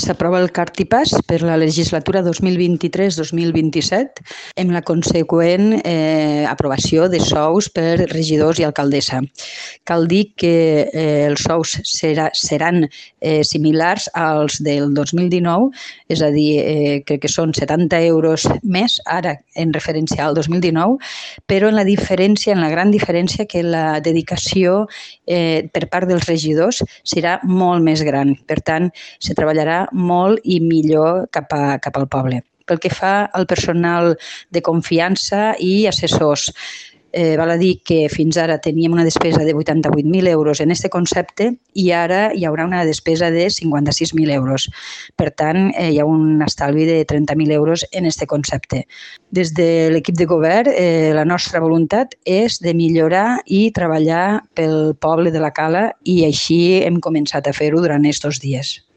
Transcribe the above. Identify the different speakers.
Speaker 1: S'aprova el Cartipàs per la legislatura 2023-2027 amb la conseqüent eh, aprovació de sous per regidors i alcaldessa. Cal dir que eh, els sous serà, seran eh, similars als del 2019, és a dir, eh, crec que són 70 euros més, ara en referència al 2019, però en la diferència, en la gran diferència que la dedicació eh, per part dels regidors serà molt més gran. Per tant, se treballarà molt i millor cap, a, cap al poble. Pel que fa al personal de confiança i assessors, eh, val a dir que fins ara teníem una despesa de 88.000 euros en aquest concepte i ara hi haurà una despesa de 56.000 euros. Per tant, eh, hi ha un estalvi de 30.000 euros en aquest concepte. Des de l'equip de govern, eh, la nostra voluntat és de millorar i treballar pel poble de la Cala i així hem començat a fer-ho durant aquests dies.